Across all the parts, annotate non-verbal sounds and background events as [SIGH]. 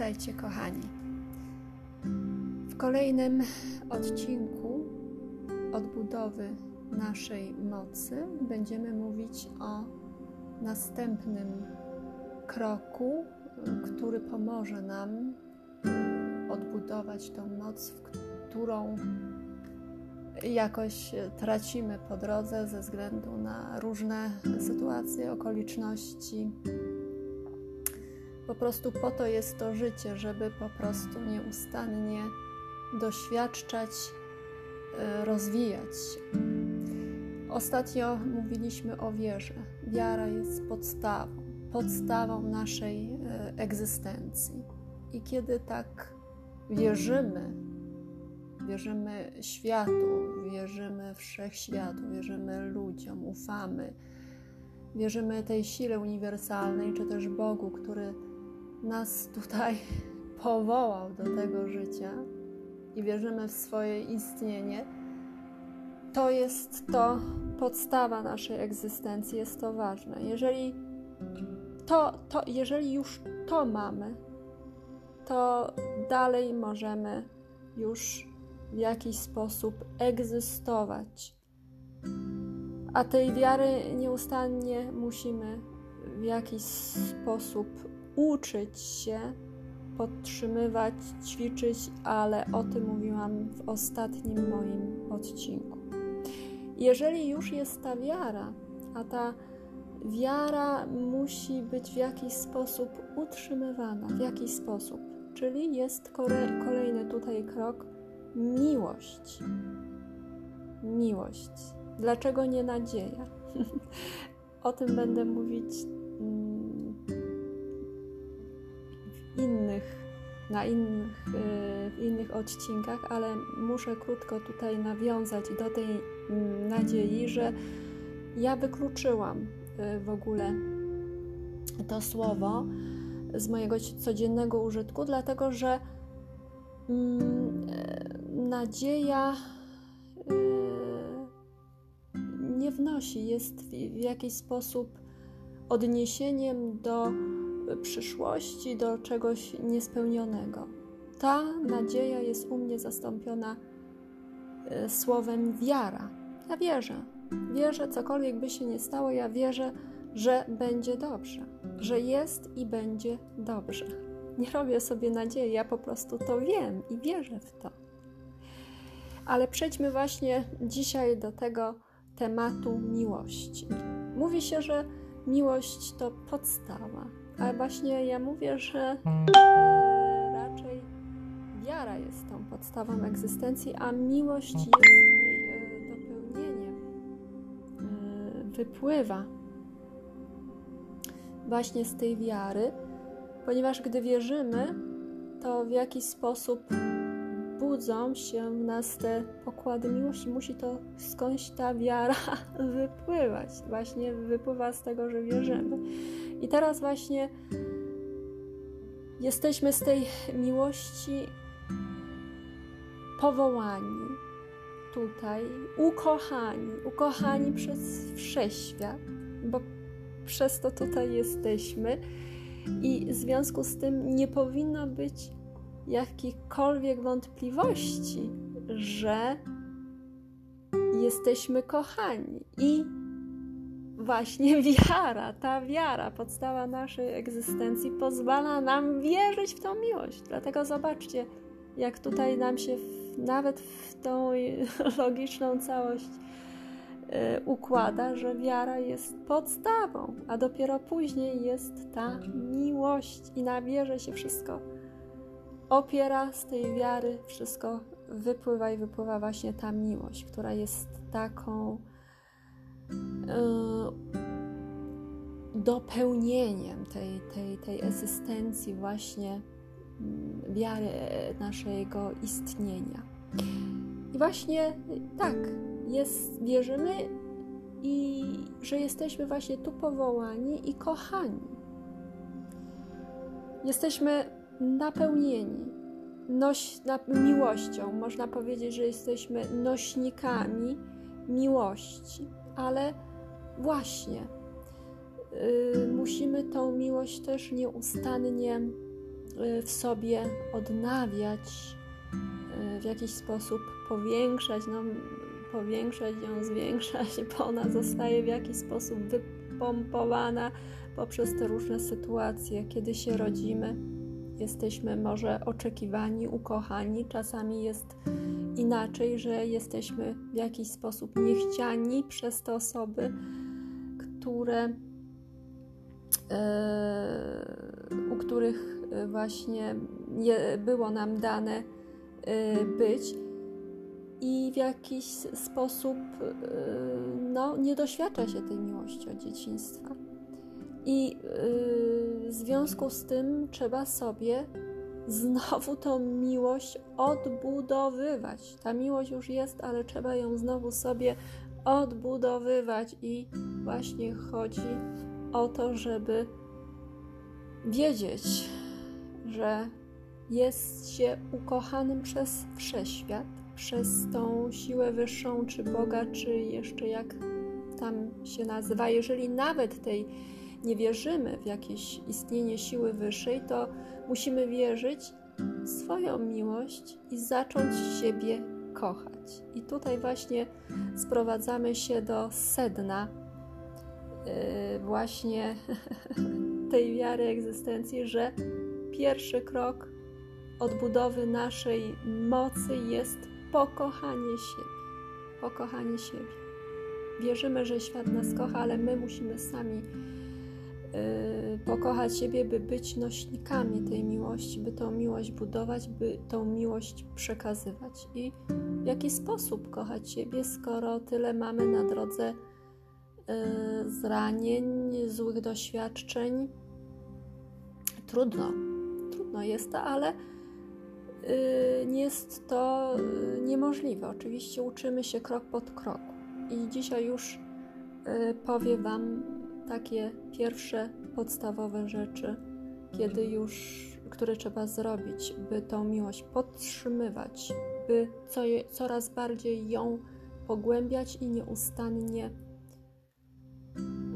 Witajcie, kochani. W kolejnym odcinku odbudowy naszej mocy będziemy mówić o następnym kroku, który pomoże nam odbudować tą moc, którą jakoś tracimy po drodze ze względu na różne sytuacje, okoliczności po prostu po to jest to życie, żeby po prostu nieustannie doświadczać, e, rozwijać. Ostatnio mówiliśmy o wierze. Wiara jest podstawą, podstawą naszej e, egzystencji. I kiedy tak wierzymy, wierzymy światu, wierzymy wszechświatu, wierzymy ludziom, ufamy, wierzymy tej sile uniwersalnej, czy też Bogu, który nas tutaj [LAUGHS] powołał do tego życia i wierzymy w swoje istnienie, to jest to podstawa naszej egzystencji, jest to ważne. Jeżeli, to, to, jeżeli już to mamy, to dalej możemy już w jakiś sposób egzystować. A tej wiary nieustannie musimy w jakiś sposób uczyć się, podtrzymywać, ćwiczyć, ale o tym mówiłam w ostatnim moim odcinku. Jeżeli już jest ta wiara, a ta wiara musi być w jakiś sposób utrzymywana, w jakiś sposób, czyli jest kolejny tutaj krok miłość. Miłość. Dlaczego nie nadzieja? [LAUGHS] o tym będę mówić na innych, e, w innych odcinkach, ale muszę krótko tutaj nawiązać do tej mm, nadziei, że ja wykluczyłam e, w ogóle to słowo z mojego codziennego użytku, dlatego że mm, e, nadzieja nie wnosi, jest w jakiś sposób odniesieniem do przyszłości, do czegoś niespełnionego. Ta nadzieja jest u mnie zastąpiona e, słowem wiara. Ja wierzę. Wierzę, cokolwiek by się nie stało, ja wierzę, że będzie dobrze, że jest i będzie dobrze. Nie robię sobie nadziei, ja po prostu to wiem i wierzę w to. Ale przejdźmy właśnie dzisiaj do tego tematu miłości. Mówi się, że miłość to podstawa, ale właśnie ja mówię, że e, raczej wiara jest tą podstawą egzystencji, a miłość jest jej e, dopełnieniem. E, wypływa właśnie z tej wiary, ponieważ gdy wierzymy, to w jakiś sposób budzą się w nas te pokłady miłości. Musi to skądś ta wiara [LAUGHS] wypływać. Właśnie wypływa z tego, że wierzymy. I teraz właśnie jesteśmy z tej miłości powołani tutaj, ukochani, ukochani przez wszechświat, bo przez to tutaj jesteśmy. I w związku z tym nie powinno być jakichkolwiek wątpliwości, że jesteśmy kochani. I właśnie [LAUGHS] wiara, ta wiara, podstawa naszej egzystencji, pozwala nam wierzyć w tą miłość. Dlatego zobaczcie, jak tutaj nam się w, nawet w tą [LAUGHS] logiczną całość y, układa, że wiara jest podstawą, a dopiero później jest ta miłość i na wierze się wszystko opiera z tej wiary, wszystko wypływa i wypływa właśnie ta miłość, która jest taką dopełnieniem tej, tej, tej egzystencji właśnie mm, wiary naszego istnienia. I właśnie tak, jest, wierzymy i że jesteśmy właśnie tu powołani i kochani. Jesteśmy napełnieni noś, na, miłością. Można powiedzieć, że jesteśmy nośnikami miłości ale właśnie yy, musimy tą miłość też nieustannie y, w sobie odnawiać, y, w jakiś sposób powiększać, no, powiększać ją, [LAUGHS] zwiększać, bo ona zostaje w jakiś sposób wypompowana poprzez te różne sytuacje, kiedy się rodzimy. Jesteśmy może oczekiwani, ukochani, czasami jest inaczej, że jesteśmy w jakiś sposób niechciani przez te osoby, które, e, u których właśnie było nam dane e, być i w jakiś sposób e, no, nie doświadcza się tej miłości od dzieciństwa. I w związku z tym trzeba sobie znowu tą miłość odbudowywać. Ta miłość już jest, ale trzeba ją znowu sobie odbudowywać i właśnie chodzi o to, żeby wiedzieć, że jest się ukochanym przez wszechświat, przez tą siłę wyższą, czy Boga, czy jeszcze jak tam się nazywa. Jeżeli nawet tej nie wierzymy w jakieś istnienie siły wyższej, to musimy wierzyć w swoją miłość i zacząć siebie kochać. I tutaj właśnie sprowadzamy się do sedna yy, właśnie [LAUGHS] tej wiary egzystencji, że pierwszy krok odbudowy naszej mocy jest pokochanie siebie. Pokochanie siebie. Wierzymy, że świat nas kocha, ale my musimy sami pokochać siebie, by być nośnikami tej miłości, by tą miłość budować, by tą miłość przekazywać. I w jaki sposób kochać siebie, skoro tyle mamy na drodze y, zranień, złych doświadczeń? Trudno, trudno jest to, ale y, nie jest to niemożliwe. Oczywiście uczymy się krok pod krok. I dzisiaj już powiem Wam takie pierwsze podstawowe rzeczy, kiedy już, które trzeba zrobić, by tą miłość podtrzymywać, by co, coraz bardziej ją pogłębiać i nieustannie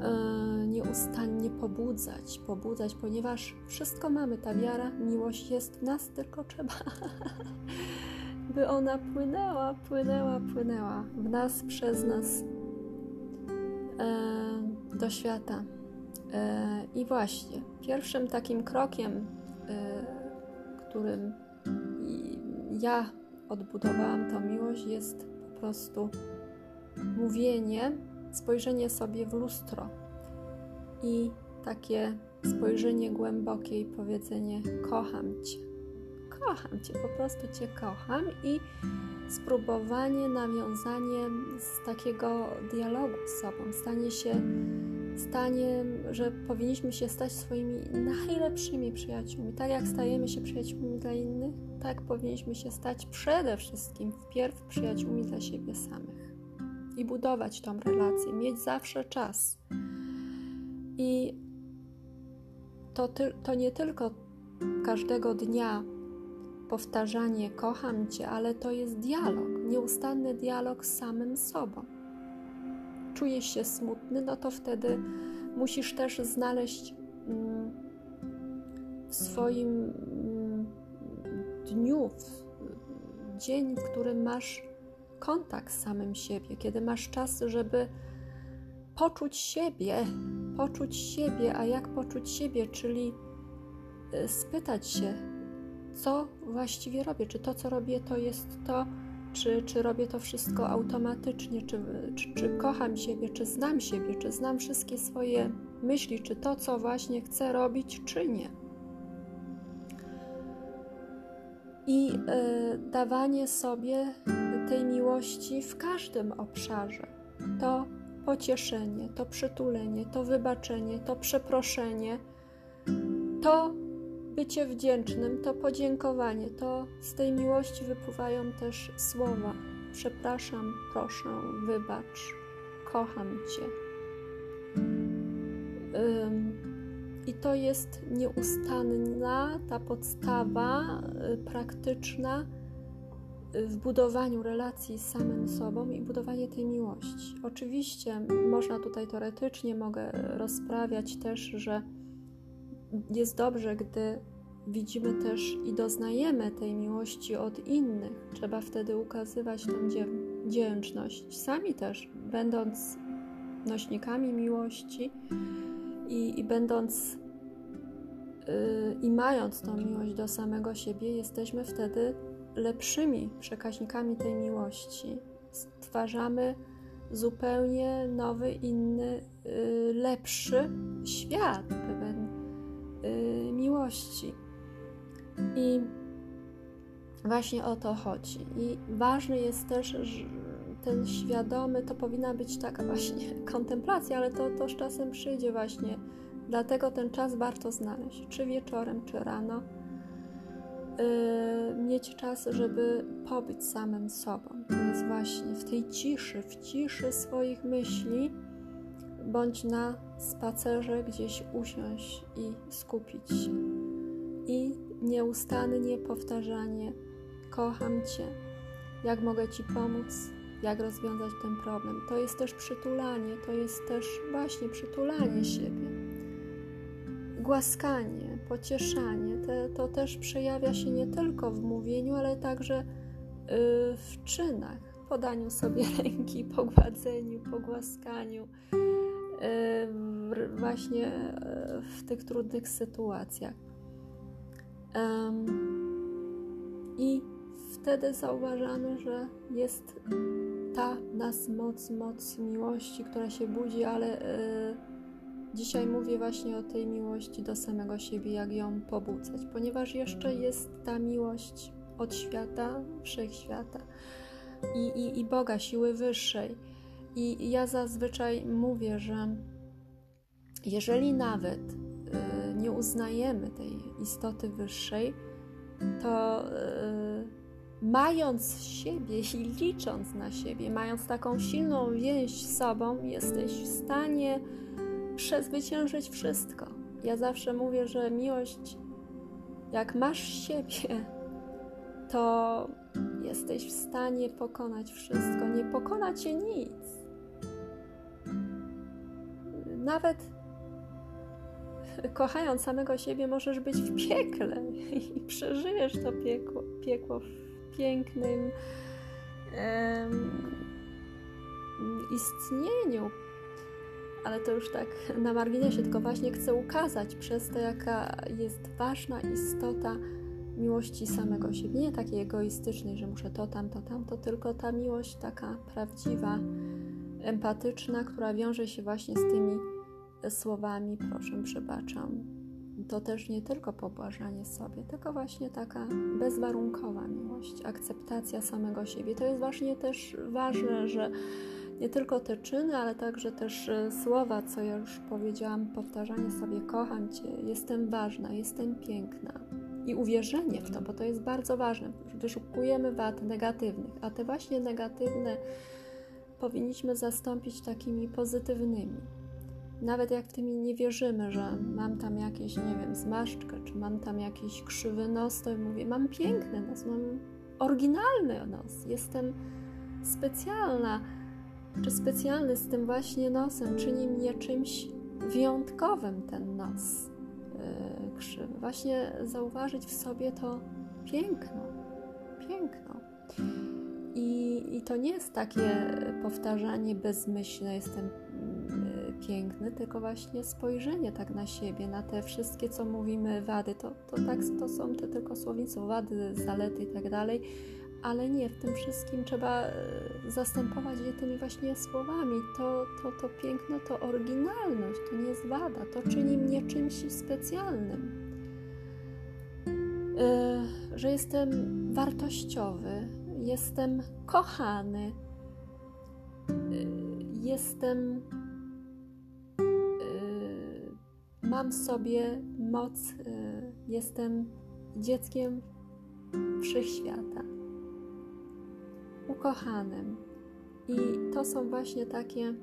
e, nieustannie pobudzać, pobudzać, ponieważ wszystko mamy, ta wiara, miłość jest w nas, tylko trzeba, [LAUGHS] by ona płynęła, płynęła, płynęła w nas, przez nas. Do świata. E, I właśnie, pierwszym takim krokiem, e, którym ja odbudowałam tą miłość, jest po prostu mówienie, spojrzenie sobie w lustro i takie spojrzenie głębokie i powiedzenie: Kocham Cię. Kocham Cię, po prostu Cię kocham i spróbowanie, nawiązanie z takiego dialogu z sobą, stanie się stanie, że powinniśmy się stać swoimi najlepszymi przyjaciółmi. Tak jak stajemy się przyjaciółmi dla innych, tak powinniśmy się stać przede wszystkim wpierw przyjaciółmi dla siebie samych i budować tą relację, mieć zawsze czas. I to, ty, to nie tylko każdego dnia powtarzanie kocham Cię, ale to jest dialog, nieustanny dialog z samym sobą. Czujesz się smutny, no to wtedy musisz też znaleźć mm, w swoim mm, dniu, w dzień, w którym masz kontakt z samym siebie, kiedy masz czas, żeby poczuć siebie, poczuć siebie, a jak poczuć siebie, czyli y, spytać się, co właściwie robię, czy to, co robię, to jest to, czy, czy robię to wszystko automatycznie, czy, czy, czy kocham siebie, czy znam siebie, czy znam wszystkie swoje myśli, czy to, co właśnie chcę robić, czy nie. I y, dawanie sobie tej miłości w każdym obszarze. To pocieszenie, to przytulenie, to wybaczenie, to przeproszenie, to bycie wdzięcznym, to podziękowanie, to z tej miłości wypływają też słowa: przepraszam, proszę, wybacz, kocham Cię. I to jest nieustanna ta podstawa y, praktyczna y, w budowaniu relacji z samym sobą i budowanie tej miłości. Oczywiście można tutaj teoretycznie mogę rozprawiać też, że jest dobrze, gdy widzimy też i doznajemy tej miłości od innych. Trzeba wtedy ukazywać tę wdzięczność. Sami też, będąc nośnikami miłości i, i będąc yy, i mając tą miłość do samego siebie, jesteśmy wtedy lepszymi przekaźnikami tej miłości. Stwarzamy zupełnie nowy, inny, yy, lepszy świat, pełen miłości. I właśnie o to chodzi. I ważny jest też ten świadomy, to powinna być taka [LAUGHS] właśnie kontemplacja, ale to, to z czasem przyjdzie właśnie. Dlatego ten czas warto znaleźć, czy wieczorem, czy rano. Yy, mieć czas, żeby pobyć samym sobą. To jest właśnie w tej ciszy, w ciszy swoich myśli, bądź na spacerze gdzieś usiąść i skupić się. I nieustannie powtarzanie: Kocham Cię, jak mogę Ci pomóc, jak rozwiązać ten problem. To jest też przytulanie, to jest też właśnie przytulanie siebie. Głaskanie, pocieszanie, te, to też przejawia się nie tylko w mówieniu, ale także yy, w czynach, podaniu sobie [LAUGHS] ręki, pogładzeniu, pogłaskaniu, właśnie yy, w tych trudnych sytuacjach. I wtedy zauważamy, że jest ta nas moc, moc miłości, która się budzi, ale yy, dzisiaj mówię właśnie o tej miłości do samego siebie, jak ją pobudzać, ponieważ jeszcze jest ta miłość od świata, wszechświata i, i, i Boga, siły wyższej. I ja zazwyczaj mówię, że jeżeli nawet yy, nie uznajemy tej istoty wyższej, to yy, mając siebie i licząc na siebie, mając taką silną więź z sobą, jesteś w stanie przezwyciężyć wszystko. Ja zawsze mówię, że miłość, jak masz siebie, to jesteś w stanie pokonać wszystko. Nie pokona cię nic. Nawet kochając samego siebie, możesz być w piekle i przeżyjesz to piekło, piekło pięknym istnieniu. Ale to już tak na marginesie, tylko właśnie chcę ukazać przez to, jaka jest ważna istota miłości samego siebie. Nie takiej egoistycznej, że muszę to, tamto, tamto, tylko ta miłość taka prawdziwa, empatyczna, która wiąże się właśnie z tymi słowami proszę, przebaczam, to też nie tylko pobłażanie sobie, tylko właśnie taka bezwarunkowa miłość, akceptacja samego siebie. To jest właśnie też ważne, że nie tylko te czyny, ale także też e, słowa, co ja już powiedziałam, powtarzanie sobie: Kocham Cię, jestem ważna, jestem piękna. I uwierzenie w to, bo to jest bardzo ważne. Wyszukujemy wad negatywnych, a te właśnie negatywne powinniśmy zastąpić takimi pozytywnymi nawet jak w tym nie wierzymy, że mam tam jakieś, nie wiem, zmarszczkę, czy mam tam jakiś krzywy nos, to mówię, mam piękny nos, mam oryginalny nos, jestem specjalna, czy specjalny z tym właśnie nosem, czyni mnie czymś wyjątkowym ten nos yy, krzywy. Właśnie zauważyć w sobie to piękno, piękno. I, I to nie jest takie powtarzanie bezmyślne, jestem piękny, tylko właśnie spojrzenie tak na siebie, na te wszystkie, co mówimy, wady. To, to tak, to są te tylko słownictwo, wady, zalety i tak dalej, ale nie, w tym wszystkim trzeba e, zastępować je tymi właśnie słowami. To, to, to piękno to oryginalność, to nie jest wada, to czyni mnie czymś specjalnym. Yy, że jestem wartościowy, jestem kochany, yy, jestem mam w sobie moc, y, jestem dzieckiem wszechświata, ukochanym. I to są właśnie takie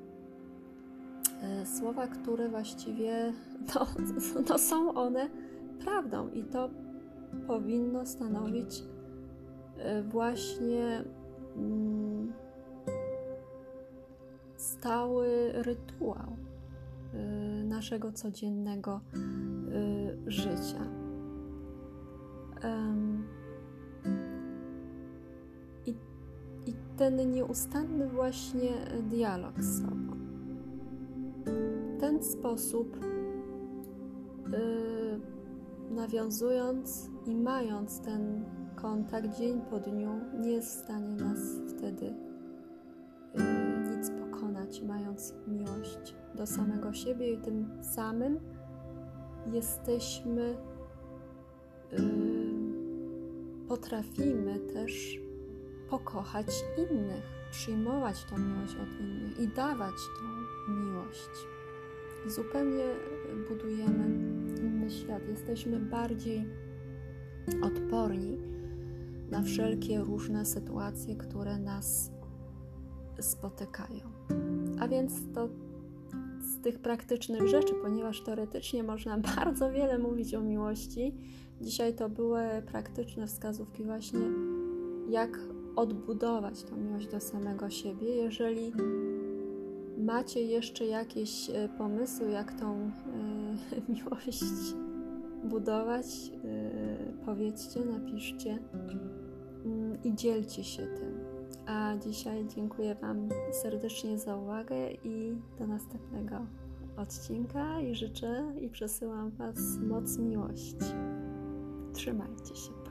y, słowa, które właściwie [LAUGHS] no, [LAUGHS] no są one prawdą i to powinno stanowić y, właśnie mm, stały rytuał naszego codziennego y, życia. I, I ten nieustanny właśnie dialog z sobą. Ten sposób yy, nawiązując i mając ten kontakt dzień po dniu, nie jest w stanie nas wtedy mając miłość do samego siebie i tym samym jesteśmy, yy, potrafimy też pokochać innych, przyjmować tą miłość od innych i dawać tą miłość. Zupełnie budujemy inny świat. Jesteśmy bardziej odporni na wszelkie różne sytuacje, które nas spotykają. A więc to z tych praktycznych rzeczy, ponieważ teoretycznie można [LAUGHS] bardzo wiele mówić o miłości, dzisiaj to były praktyczne wskazówki, właśnie jak odbudować tą miłość do samego siebie. Jeżeli macie jeszcze jakieś e, pomysły, jak tą y, [LAUGHS] miłość budować, y, powiedzcie, napiszcie y, i dzielcie się tym. A dzisiaj dziękuję Wam serdecznie za uwagę i do następnego odcinka i życzę i przesyłam Was moc miłości. Trzymajcie się.